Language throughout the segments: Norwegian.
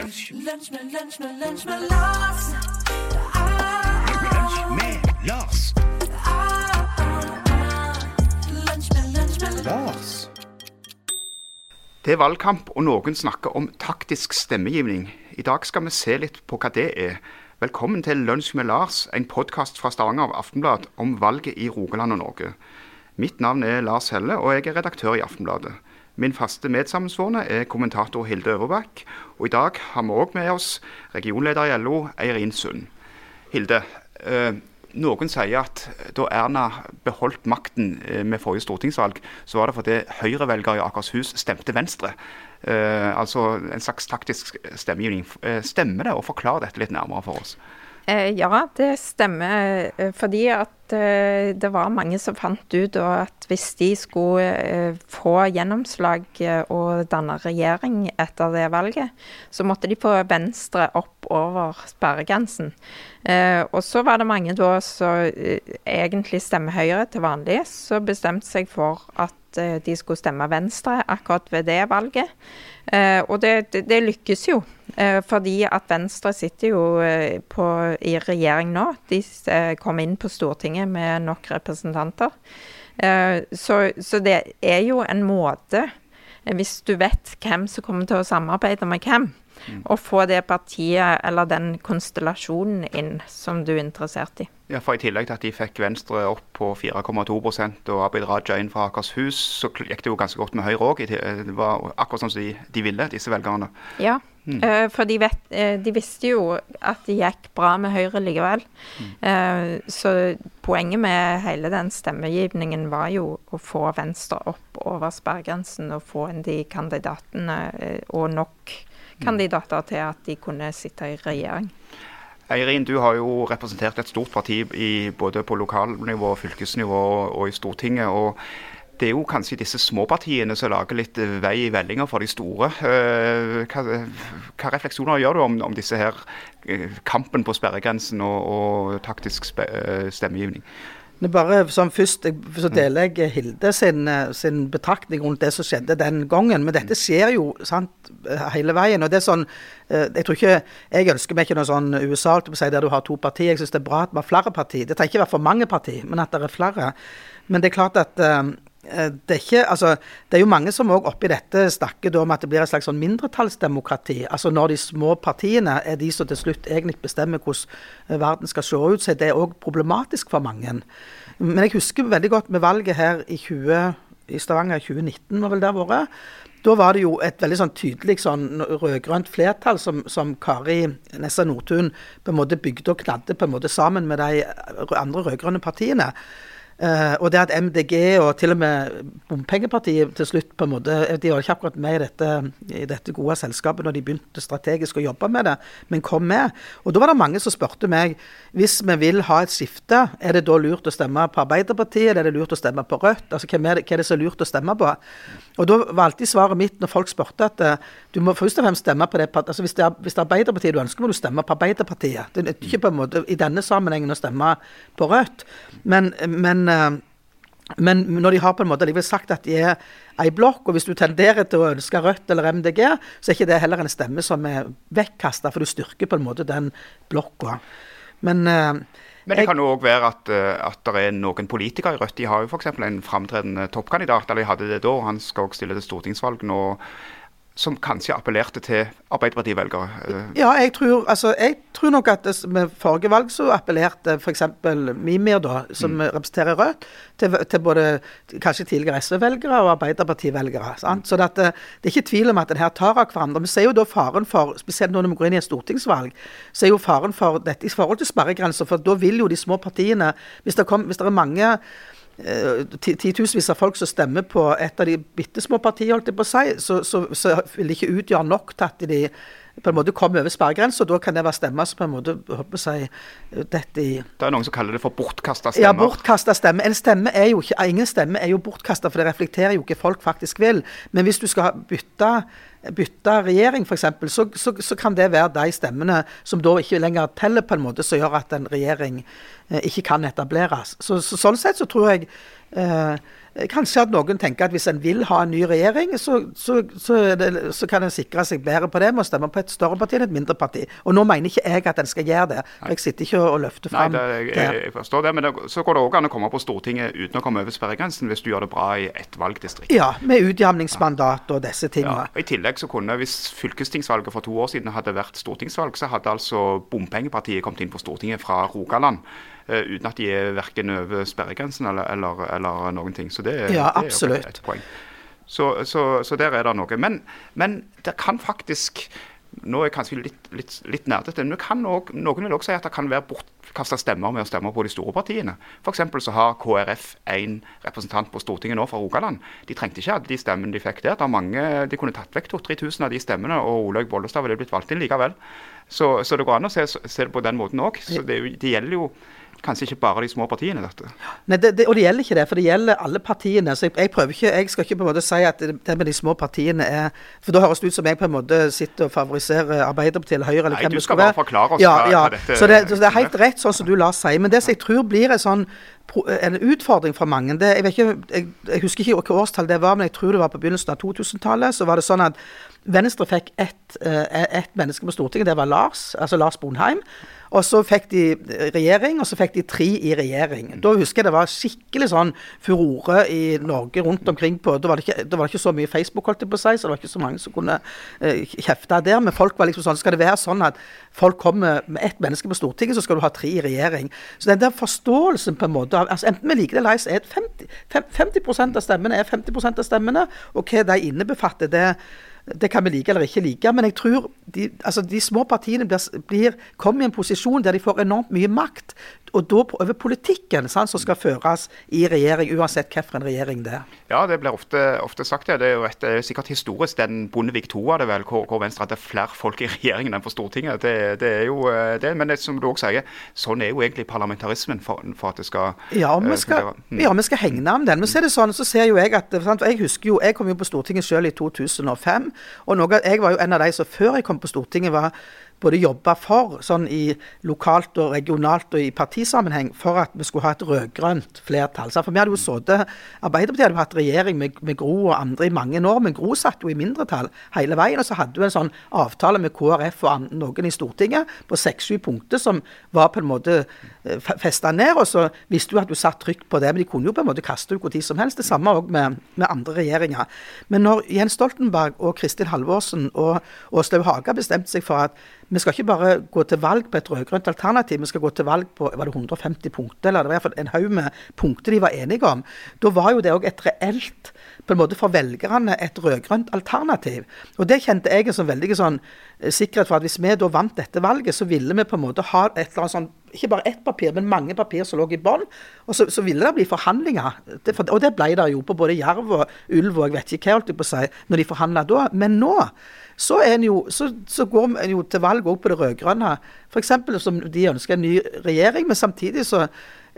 Lunsj, Lunsj med, lunsj med, lunsj med Lars. lunsj med Lars. Lunsj med, lunsj med Lars. Det er valgkamp, og noen snakker om taktisk stemmegivning. I dag skal vi se litt på hva det er. Velkommen til Lunsj med Lars, en podkast fra Stavanger Aftenblad om valget i Rogaland og Norge. Mitt navn er Lars Helle, og jeg er redaktør i Aftenbladet. Min faste medsammensvorne er kommentator Hilde Øverbakk, og i dag har vi òg med oss regionleder i LO, Eirin Sund. Hilde, eh, noen sier at da Erna beholdt makten eh, med forrige stortingsvalg, så var det fordi Høyre-velgere i Akershus stemte Venstre. Eh, altså en slags taktisk stemmegivning. Stemmer det, og forklar dette litt nærmere for oss. Ja, det stemmer. Fordi at eh, det var mange som fant ut at hvis de skulle eh, få gjennomslag eh, og danne regjering etter det valget, så måtte de få Venstre opp over sperregrensen. Og så var det mange da som egentlig stemmer Høyre til vanlig, så bestemte seg for at de skulle stemme Venstre akkurat ved det valget. Og det, det, det lykkes jo, fordi at Venstre sitter jo på, i regjering nå. De kom inn på Stortinget med nok representanter. Eh, så, så det er jo en måte, eh, hvis du vet hvem som kommer til å samarbeide med hvem, å få det partiet eller den konstellasjonen inn som du er interessert i. Ja, for I tillegg til at de fikk Venstre opp på 4,2% og Abid Raja inn fra Akershus, så gikk det jo ganske godt med Høyre òg. Det var akkurat sånn som de, de ville, disse velgerne. Ja, eh, for de, vet, eh, de visste jo at det gikk bra med Høyre likevel. Eh, så poenget med hele den stemmegivningen var jo å få Venstre opp over sperregrensen og få inn de kandidatene og nok kandidater til at de kunne sitte i regjering. Eirin, du har jo representert et stort parti i, både på lokalnivå, fylkesnivå og, i Stortinget. og det er jo kanskje disse småpartiene som lager litt vei i vellinga for de store. Eh, Hva, hva refleksjoner gjør du om, om disse her eh, kampen på sperregrensen og, og taktisk eh, stemmegivning? Det er bare sånn Først så deler jeg Hilde sin, eh, sin betraktning rundt det som skjedde den gangen. Men dette skjer jo sant, hele veien. og det er sånn, eh, Jeg tror ikke, jeg ønsker meg ikke noe sånn USA der du har to partier. Jeg syns det er bra at vi har flere partier. Det trenger ikke være for mange partier, men at det er flere. Men det er klart at eh, det er, ikke, altså, det er jo mange som òg oppi dette snakker om at det blir et slags sånn mindretallsdemokrati. Altså Når de små partiene er de som til slutt egentlig bestemmer hvordan eh, verden skal se ut, så er det òg problematisk for mange. Men jeg husker veldig godt med valget her i, 20, i Stavanger i 2019, var vel det vært. Da var det jo et veldig sånn tydelig sånn rød-grønt flertall som, som Kari Nessa Nordtun på en måte bygde og knadde på en måte sammen med de andre rød-grønne partiene. Eh, og det at MDG og til og med Bompengepartiet til slutt på en måte, De var ikke akkurat med i dette, i dette gode selskapet når de begynte strategisk å jobbe med det, men kom med. Og Da var det mange som spurte meg hvis vi vil ha et skifte, er det da lurt å stemme på Arbeiderpartiet eller er det lurt å stemme på Rødt? Altså Hvem er det, hva er det som er lurt å stemme på? Og Da var alltid svaret mitt når folk spurte at uh, du må først og fremst stemme på det altså Hvis det er, hvis det er Arbeiderpartiet du ønsker, må du stemme på Arbeiderpartiet. Det nytter ikke på en måte i denne sammenhengen å stemme på Rødt. Men, men eh, men når de har på en måte likevel sagt at de er ei blokk, og hvis du tenderer til å ønske Rødt eller MDG, så er ikke det heller en stemme som er vekkasta, for du styrker på en måte den blokka. Men, uh, Men det kan jo òg være at, eh, at det er noen politikere i Rødt. De har jo f.eks. en framtredende toppkandidat, eller de hadde det da. Han skal òg stille til stortingsvalg nå. Som kanskje appellerte til Arbeiderparti-velgere? Eh, Ja, jeg tror, altså, jeg tror nok at med forrige valg så appellerte f.eks. Mimir, da, som representerer Rødt, til, til både kanskje tidligere SV-velgere og Arbeiderparti-velgere. Mm. Så det, eh, det er ikke tvil om at en her tar av hverandre. Vi ser jo da faren for, spesielt når vi går inn i et stortingsvalg, så er jo faren for dette i forhold til sperregrenser. For da vil jo de små partiene, hvis det, kom, hvis det er mange titusenvis av folk som stemmer på et av de bitte små partiene, holdt jeg på å si, så, så, så vil det ikke utgjøre nok til at de på en måte kommer over sperregrensa. Da kan det være stemmer som på en måte håper jeg, dette i Det er noen som kaller det for bortkasta ja, stemmer. bortkasta stemme. En stemme er jo ikke, ingen stemme er jo bortkasta, for det reflekterer jo ikke folk faktisk vil. Men hvis du skal bytte, bytte regjering, f.eks., så, så, så kan det være de stemmene som da ikke lenger teller, på en måte, som gjør at en regjering eh, ikke kan etableres. Så, så, sånn sett så tror jeg Kanskje at noen tenker at hvis en vil ha en ny regjering, så, så, så, det, så kan en sikre seg bedre på det med å stemme på et større parti enn et mindre parti. Og nå mener ikke jeg at en skal gjøre det. for Jeg sitter ikke og løfter Nei, fram jeg, det. jeg, jeg forstår det, men det, så går det òg an å komme på Stortinget uten å komme over sperregrensen, hvis du gjør det bra i ett valgdistrikt. Ja, med utjamningsmandat og disse Ja, tingene. og I tillegg så kunne, Hvis fylkestingsvalget for to år siden hadde vært stortingsvalg, så hadde altså Bompengepartiet kommet inn på Stortinget fra Rogaland. Eh, uten at de er verken over sperregrensen eller, eller, eller noen ting. Så det, Ja, det er jo et poeng. Så, så, så der er det noe. Men, men det kan faktisk Nå er jeg kanskje litt, litt, litt nerdete, men kan også, noen vil også si at det kan være bortkasta stemmer med å stemme på de store partiene. F.eks. så har KrF én representant på Stortinget nå fra Rogaland. De trengte ikke alle de stemmene de fikk der. Det er mange, De kunne tatt vekk 2000-3000 av de stemmene, og Olaug Bollestad ville blitt valgt inn likevel. Så, så det går an å se, se det på den måten òg. Det, det gjelder jo kanskje ikke bare de små partiene, dette. Nei, det, det, og det gjelder ikke det, for det gjelder alle partiene. Så jeg, jeg prøver ikke, jeg skal ikke på en måte si at det, med de små partiene er For da høres det ut som jeg på en måte sitter og favoriserer Arbeiderpartiet eller Høyre. eller Nei, hvem du det skal skulle bare forklare oss ja, hva- ja. hva dette så, det, så det er helt rett sånn som du Lars sier. Men det som jeg tror blir en sånn en utfordring for mange det, jeg, vet ikke, jeg, jeg husker ikke hvilket årstall det var, men jeg tror det var på begynnelsen av 2000-tallet. Så var det sånn at Venstre fikk ett et menneske på Stortinget, det var Lars, altså Lars Bonheim. Og så fikk de regjering, og så fikk de tre i regjering. Da husker jeg det var skikkelig sånn furore i Norge rundt omkring på Da var det ikke, var det ikke så mye Facebook, holdt jeg på å si, så det var ikke så mange som kunne eh, kjefte der. Men folk var liksom sånn Skal det være sånn at folk kommer med ett menneske på Stortinget, så skal du ha tre i regjering? Så den der forståelsen på en måte av altså Enten vi liker det eller ei, så er det 50, fem- 50 av stemmene er 50% av stemmene. Og hva de innebefatter, det det kan vi like eller ikke like, men jeg tror de, altså de små partiene blir, blir, kommer i en posisjon der de får enormt mye makt. Og da over politikken sant, som skal føres i regjering, uansett hvilken regjering det er. Ja, det blir ofte, ofte sagt det. Det er jo et, er sikkert historisk den Bondevik II var det vel, hvor, hvor Venstre hadde flere folk i regjeringen enn på Stortinget. Det, det er jo eh, det, Men det, som du også sier, sånn er jo egentlig parlamentarismen for, for at det skal Ja, og eh, vi skal. Mm. ja, vi skal hegne om den. Men så er det sånn, så ser jo jeg at sant, Jeg husker jo, jeg kom jo på Stortinget selv i 2005. og noe, Jeg var jo en av de som før jeg kom på Stortinget, var både jobba for, sånn i lokalt og regionalt og i partisammenheng, for at vi skulle ha et rød-grønt flertall. For vi hadde jo sittet Arbeiderpartiet hadde jo hatt regjering med, med Gro og andre i mange år, men Gro satt jo i mindretall hele veien. Og så hadde du en sånn avtale med KrF og noen i Stortinget på seks-sju punkter som var på en måte festa ned. Og så visste du at du satt trygt på det, men de kunne jo på en måte kaste hvor tid som helst. Det samme òg med, med andre regjeringer. Men når Jens Stoltenberg og Kristin Halvorsen og Åslaug Haga bestemte seg for at vi skal ikke bare gå til valg på et rød-grønt alternativ, vi skal gå til valg på var det 150 punkter, eller det var i hvert fall en haug med punkter de var enige om. Da var jo det òg et reelt på en måte for velgerne et rød-grønt alternativ. Og det kjente jeg som veldig sånn eh, sikkerhet for at hvis vi da vant dette valget, så ville vi på en måte ha et eller annet sånn ikke bare ett papir, men mange papir som lå i bånn. Og så, så ville det bli forhandlinger. Det, og det ble det jo på både jerv og ulv og jeg vet ikke hva, holdt jeg på å si, når de forhandla da. Men nå så, jo, så, så går en jo til valg òg på det rød-grønne. F.eks. som de ønsker en ny regjering, men samtidig så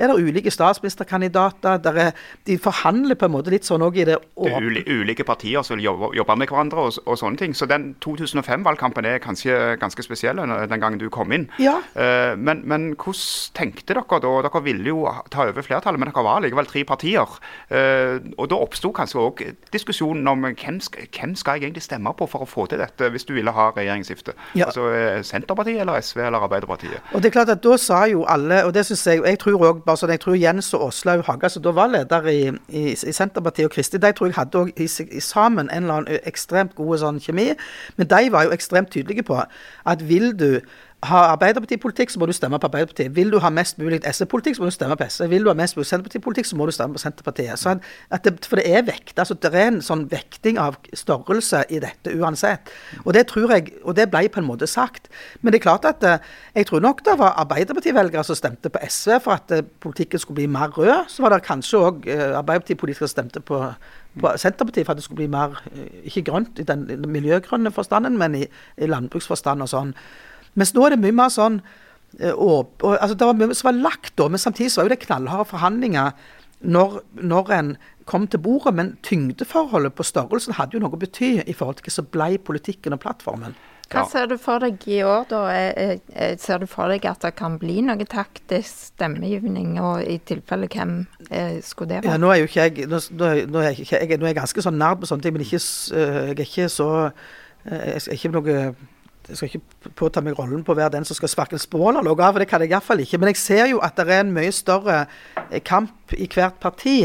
er det ulike statsministerkandidater. Der er, de forhandler på en måte litt sånn òg i det åpne. uli, ulike partier som vil jobbe, jobbe med hverandre og, og sånne ting. Så den 2005-valgkampen er kanskje ganske spesiell den gangen du kom inn. Ja. Eh, men, men hvordan tenkte dere da? Dere ville jo ta over flertallet, men dere var likevel tre partier. Eh, og da oppsto kanskje òg diskusjonen om hvem, sk- hvem skal jeg egentlig stemme på for å få til dette, hvis du ville ha regjeringsskifte? Ja. Altså eh, Senterpartiet eller SV eller Arbeiderpartiet? Og det er klart at da sa jo alle, og det synes jeg, jeg tror òg bare sånn, jeg tror Jens og Åslaug Haga, som da var leder i, i, i Senterpartiet, og Kristi, de tror jeg hadde i sammen en eller annen ekstremt god sånn kjemi. Men de var jo ekstremt tydelige på at vil du ha Arbeiderpartipolitikk, så må du stemme på Arbeiderpartiet. Vil du ha mest mulig SV-politikk, så må du stemme på SV. Vil du ha mest mulig Senterpartipolitikk, så må du stemme på Senterpartiet. Så at, at det, for det er vekt. altså Det er en sånn vekting av størrelse i dette uansett. Og det tror jeg, og det ble på en måte sagt. Men det er klart at eh, jeg tror nok det var Arbeiderparti-velgere som stemte på SV for at eh, politikken skulle bli mer rød. Så var det kanskje òg Arbeiderpartipolitikere som stemte på, Senterpartiet for at det skulle bli mer, eh, ikke grønt i den miljøgrønne forstanden, men i, i landbruksforstand og sånn. Mens nå er det mye mer sånn eh, og, og, altså Det var mye som var lagt da, men samtidig så var jo det knallharde forhandlinger når, når en kom til bordet. Men tyngdeforholdet på størrelsen hadde jo noe å bety i forhold til hva som ble politikken og plattformen. Hva ser du for deg i år, da? Eh, eh, Ser du for deg at det kan bli noe taktisk stemmegivning, og i tilfelle hvem skulle det Ja, være? nå er jo ikke jeg Nå, nå, jeg, jeg, nå er jeg ganske sånn nerd på sånne ting, men ikke, jeg er ikke så Jeg er ikke noe jeg skal ikke påta meg rollen på å være den som skal sparke spål eller noe av, for det kan jeg iallfall ikke. Men jeg ser jo at det er en mye større eh, kamp i hvert parti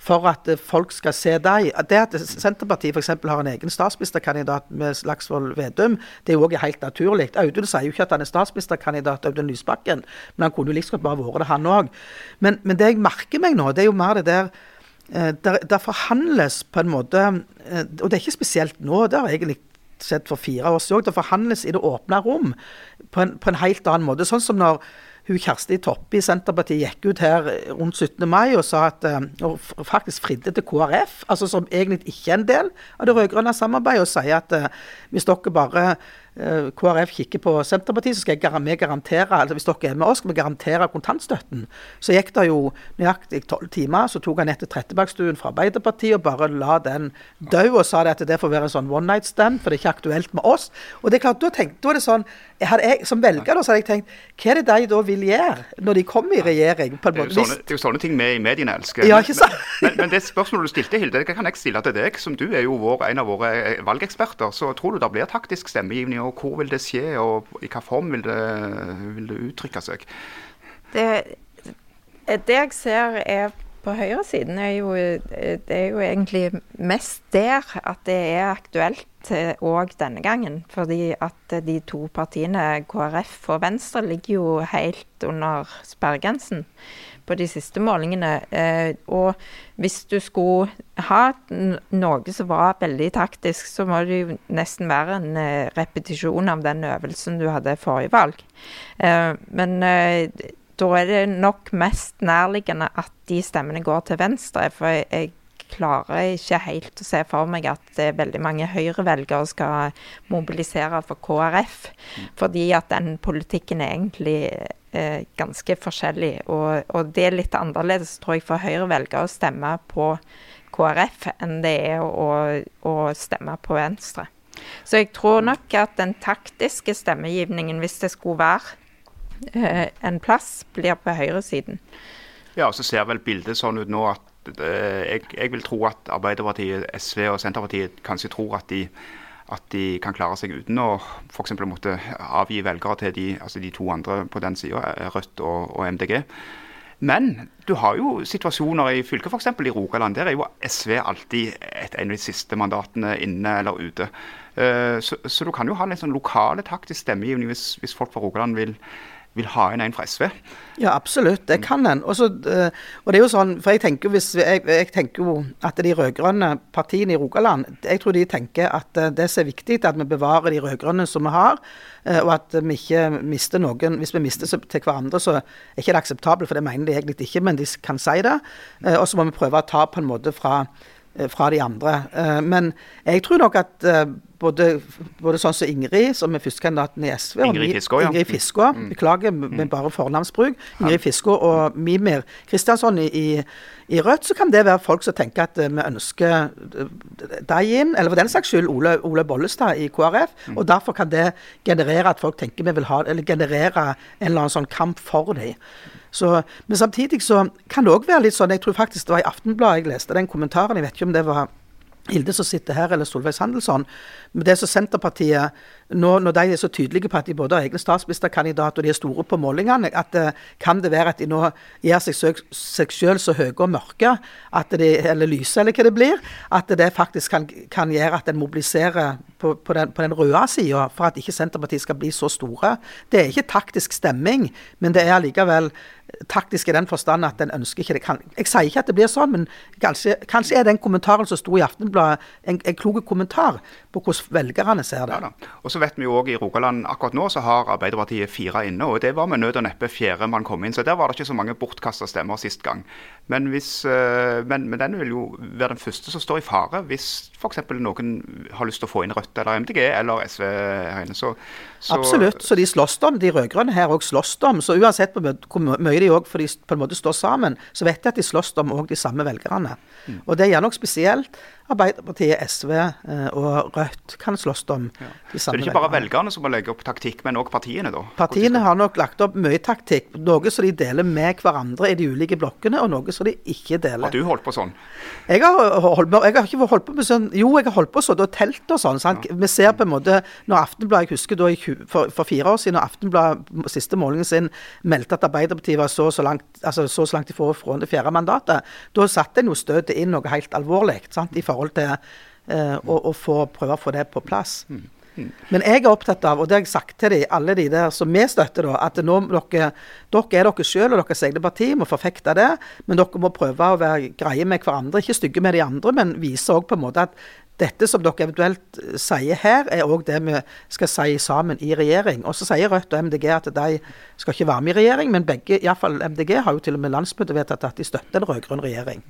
for at eh, folk skal se deg. Det at Senterpartiet f.eks. har en egen statsministerkandidat med Slagsvold Vedum, det er jo også helt naturlig. Audun sier jo ikke at han er statsministerkandidat, Audun Lysbakken, men han kunne jo like godt bare vært det, han òg. Men, men det jeg merker meg nå, det er jo mer det der eh, der, der forhandles på en måte Og det er ikke spesielt nå, det har egentlig skjedd for fire år siden òg. Det forhandles i det åpne rom på en, på en helt annen måte. Sånn som når hun Kjersti Toppe i Senterpartiet gikk ut her rundt 17. mai og sa at eh, og faktisk fridde til KrF, altså som egentlig ikke er en del av det rød-grønne samarbeidet, og sier at eh, hvis dere bare eh, KrF kikker på Senterpartiet, så skal jeg vi garantere altså hvis dere er med oss, skal vi garantere kontantstøtten. Så gikk det jo nøyaktig tolv timer, så tok Anette Trettebergstuen fra Arbeiderpartiet og bare la den dø og sa det at det får være en sånn one night stand, for det er ikke aktuelt med oss. Og det er klart, da, tenkte, er det sånn jeg jeg, Som velger da, så hadde jeg tenkt Hva er det de da vil gjøre når de kommer i regjering? på en Det er, jo måte? sånne, det er jo sånne ting vi i mediene elsker. Ja, ikke sant? Men, men, men det spørsmålet du stilte, Hilde, det kan jeg stille til deg. Som du er jo vår, en av våre eh, valgeksperter. Så tror du det blir taktisk stemmegivning, og hvor vil det skje, og i hvilken form vil det, vil det uttrykke seg? Det, det jeg ser er på høyresiden, er jo, det er jo egentlig mest der at det er aktuelt òg denne gangen. Fordi at de to partiene, KrF og Venstre, ligger jo helt under sperregrensen på de siste målingene. Eh, og hvis du skulle ha noe som var veldig taktisk, så må det jo nesten være en eh, repetisjon av den øvelsen du hadde forrige valg. Eh, men da er det nok mest nærliggende at de stemmene går til venstre. For jeg klarer ikke helt å se for meg at eh, veldig mange Høyre-velgere skal mobilisere for KrF. Fordi at den politikken er egentlig eh, ganske forskjellig. Og, og det er litt annerledes, tror jeg, for Høyre-velgere å stemme på KrF enn det er å, å stemme på Venstre. Så jeg tror nok at den taktiske stemmegivningen, hvis det skulle være eh, en plass, blir på høyresiden. Ja, så ser vel bildet sånn ut nå at jeg, jeg vil tro at Arbeiderpartiet, SV og Senterpartiet kanskje tror at de, at de kan klare seg uten å f.eks. måtte avgi velgere til de, altså de to andre på den sida, Rødt og, og MDG. Men du har jo situasjoner i fylket, f.eks. i Rogaland. Der er jo SV alltid et, en av de siste mandatene inne eller ute. Eh, så, så du kan jo ha en sånn lokale taktisk stemmegivning hvis, hvis folk fra Rogaland vil, vil ha inn en fra SV. Ja, absolutt. Det kan en. Også, eh, og det er jo sånn, for jeg tenker, hvis, jeg, jeg tenker jo at de rød-grønne partiene i Rogaland jeg tror de tenker at eh, det som er viktig, er at vi bevarer de rød-grønne som vi har. eh, Og at vi ikke mister noen. Hvis vi mister seg til hverandre, så er ikke det akseptabelt, for det mener de egentlig ikke, men de kan si det. Og så må vi prøve å ta på en måte fra fra de andre. Men jeg tror nok at både, både sånn som Ingrid, som er førstekandidaten i SV Ingrid Fiskå, ja. Ingrid Fiskaa, beklager med med bare fornavnsbruk. Ingrid Fiskå og Mimir Kristiansson i, i, i Rødt, så kan det være folk som tenker at eh, vi ønsker eh, deg inn, eller for den saks skyld Ole, Ole Bollestad i KrF. Og derfor kan det generere at folk tenker vi vil ha, eller generere en eller annen sånn kamp for dem. Så, men samtidig så kan det òg være litt sånn Jeg tror faktisk det var i Aftenbladet jeg leste den kommentaren. Jeg vet ikke om det var Hilde som sitter her, eller Solveig Sandelsson. Men det som Senterpartiet, nå, når de er så tydelige på at de både har egen statsministerkandidater og de er store på målingene, at eh, kan det være at de nå gjør seg, seg selv så høye og mørke, at de, eller lyse, eller hva det blir, at det faktisk kan, kan gjøre at en mobiliserer på, på, den, på den røde sida for at ikke Senterpartiet skal bli så store. Det er ikke taktisk stemming, men det er allikevel taktisk i den forstand at en ønsker ikke det. Kan, jeg sier ikke at det blir sånn, men kanskje, kanskje er den kommentaren som sto i Aftenbladet en, en klok kommentar på hvordan velgerne ser det. Ja. Og så vet vi jo også i Rogaland akkurat nå så har Arbeiderpartiet fire inne, og det var med nød og neppe fjerde man kom inn. Så der var det ikke så mange bortkasta stemmer sist gang. Men, hvis, eh, men, men den vil jo være den første som står i fare hvis f.eks. noen har lyst til å få inn Rødt eller MDG eller SV her inne. Så, så Absolutt. Så de slåss om, de rød-grønne her òg slåss om. Så uansett på hvor mye de òg på en måte står sammen, så vet jeg at de slåss om òg de samme velgerne. Mm. Og det er gjerne nok spesielt Arbeiderpartiet, SV eh, og Rødt kan slåss om de Så samme det er ikke bare velgerne. som må legge opp taktikk, men òg partiene, da? Partiene har nok lagt opp mye taktikk. Noe som de deler med hverandre i de ulike blokkene, og noe som de ikke deler. Har du holdt på sånn? Jeg har, holdt på, jeg har ikke holdt på med sånn Jo, jeg har holdt på sånn og telt og sånn. Sant? Vi ser på en måte Når Aftenbladet Jeg husker da i, for, for fire år siden, når Aftenbladet siste målingen sin meldte at Arbeiderpartiet var så så langt altså så langt ifra fra det fjerde mandatet, da satte en jo støtet inn noe helt alvorlig sant? i forhold til eh, å, å få, prøve å få det på plass. Men jeg er opptatt av, og det har jeg sagt til de, alle de der som vi støtter, da, at nå dere, dere er dere selv og deres egne parti, må forfekte det. Men dere må prøve å være greie med hverandre, ikke stygge med de andre, men vise også på en måte at dette som dere eventuelt eh, sier her, er òg det vi skal si sammen i regjering. Og så sier Rødt og MDG at de skal ikke være med i regjering, men begge, iallfall MDG, har jo til og med landsmøtet vedtatt at de støtter en rød-grønn regjering.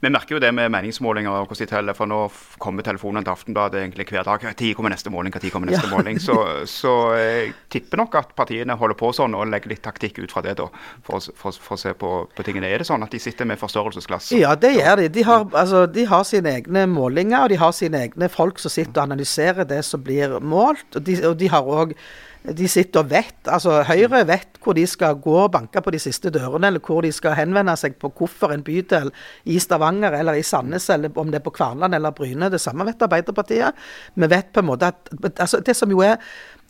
Vi merker jo det med meningsmålinger og hvordan de teller, for nå kommer telefonen til Aftenbladet egentlig hver dag. Når kommer neste måling? Når kommer neste Ja. måling? Så, så jeg tipper nok at partiene holder på sånn og legger litt taktikk ut fra det, da, for, for, for å se på, på tingene. Er det sånn at de sitter med forstørrelsesglass? Ja, det gjør de. De har, altså, de har sine egne målinger, og de har sine egne folk som sitter og analyserer det som blir målt. Og de, og de har òg de sitter og vet, altså Høyre vet hvor de skal gå og banke på de siste dørene, eller hvor de skal henvende seg på hvorfor en bydel i Stavanger eller i Sandnes, eller om det er på Kvarnland eller Bryne. Det samme vet Arbeiderpartiet. Vi vet på en måte at altså Det som jo er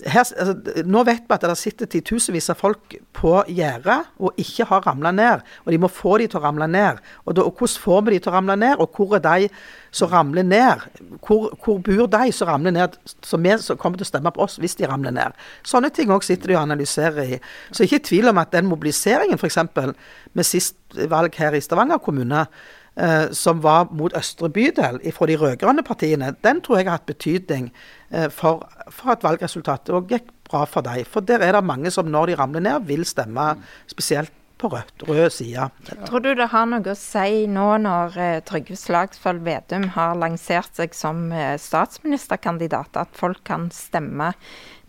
her, altså, nå vet vi at det sitter titusenvis av folk på gjerdet og ikke har ramla ned. Og de må få de til å ramle ned. Og, da, og hvordan får vi de til å ramle ned, og hvor er de som ramler ned? Hvor, hvor bor de som ramler ned, som vi som kommer til å stemme på oss hvis de ramler ned? Sånne ting òg sitter de og analyserer i. Så ikke tvil om at den mobiliseringen f.eks. med sist valg her i Stavanger kommune, som var mot Østre bydel fra de rød-grønne partiene, den tror jeg har hatt betydning eh, for, for at valgresultatet òg gikk bra for dem. For der er det mange som når de ramler ned, vil stemme spesielt på rødt, rød side. Tror du det har noe å si nå når eh, Trygve Slagsvold Vedum har lansert seg som eh, statsministerkandidat, at folk kan stemme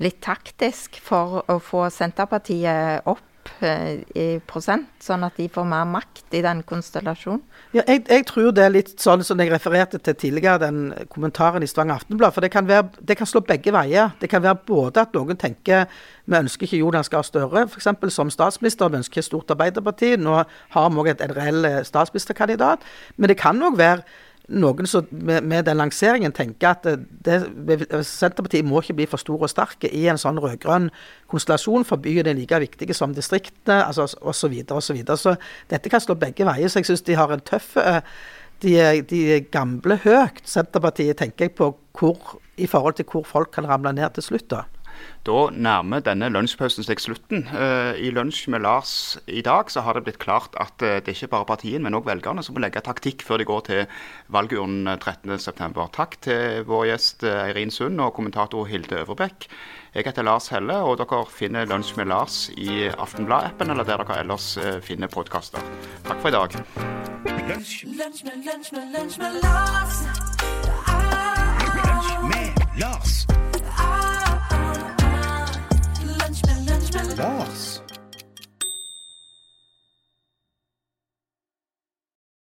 litt taktisk for å få Senterpartiet opp eh, i prosent, sånn at de får mer makt i den konstellasjonen? Ja, jeg, jeg tror det er litt sånn som jeg refererte til tidligere, den kommentaren i Stavanger Aftenblad. For det kan, være, det kan slå begge veier. Det kan være både at noen tenker vi ønsker ikke Jonas Gahr Støre f.eks. som statsminister, vi ønsker et stort Arbeiderparti. Nå har vi òg en reell eh, statsministerkandidat. Men det kan òg være noen som med, med den lanseringen tenker at det, Senterpartiet må ikke bli for store og sterke i en sånn rød-grønn konstellasjon, for byen er like viktige som distriktene altså, osv. Så, videre, og så, så dette kan slå begge veier. Så jeg syns de har en tøff eh, de, de gamle høyt, Senterpartiet, tenker jeg på hvor, i forhold til hvor folk kan ramle ned til slutt. da. Da nærmer denne lunsjpausen seg slutten. Eh, I Lunsj med Lars i dag så har det blitt klart at eh, det er ikke bare partiene, men òg velgerne som må legge taktikk før de går til valgurnen eh, 13.9. Takk til vår gjest eh, Eirin Sund og kommentator Hilde Øvrebekk. Jeg heter Lars Helle, og dere finner Lunsj med Lars i Aftenblad-appen eller der dere ellers eh, finner podkaster. Takk for i dag. Lunch med, lunch med, lunch med Lars. Med Lars. lost.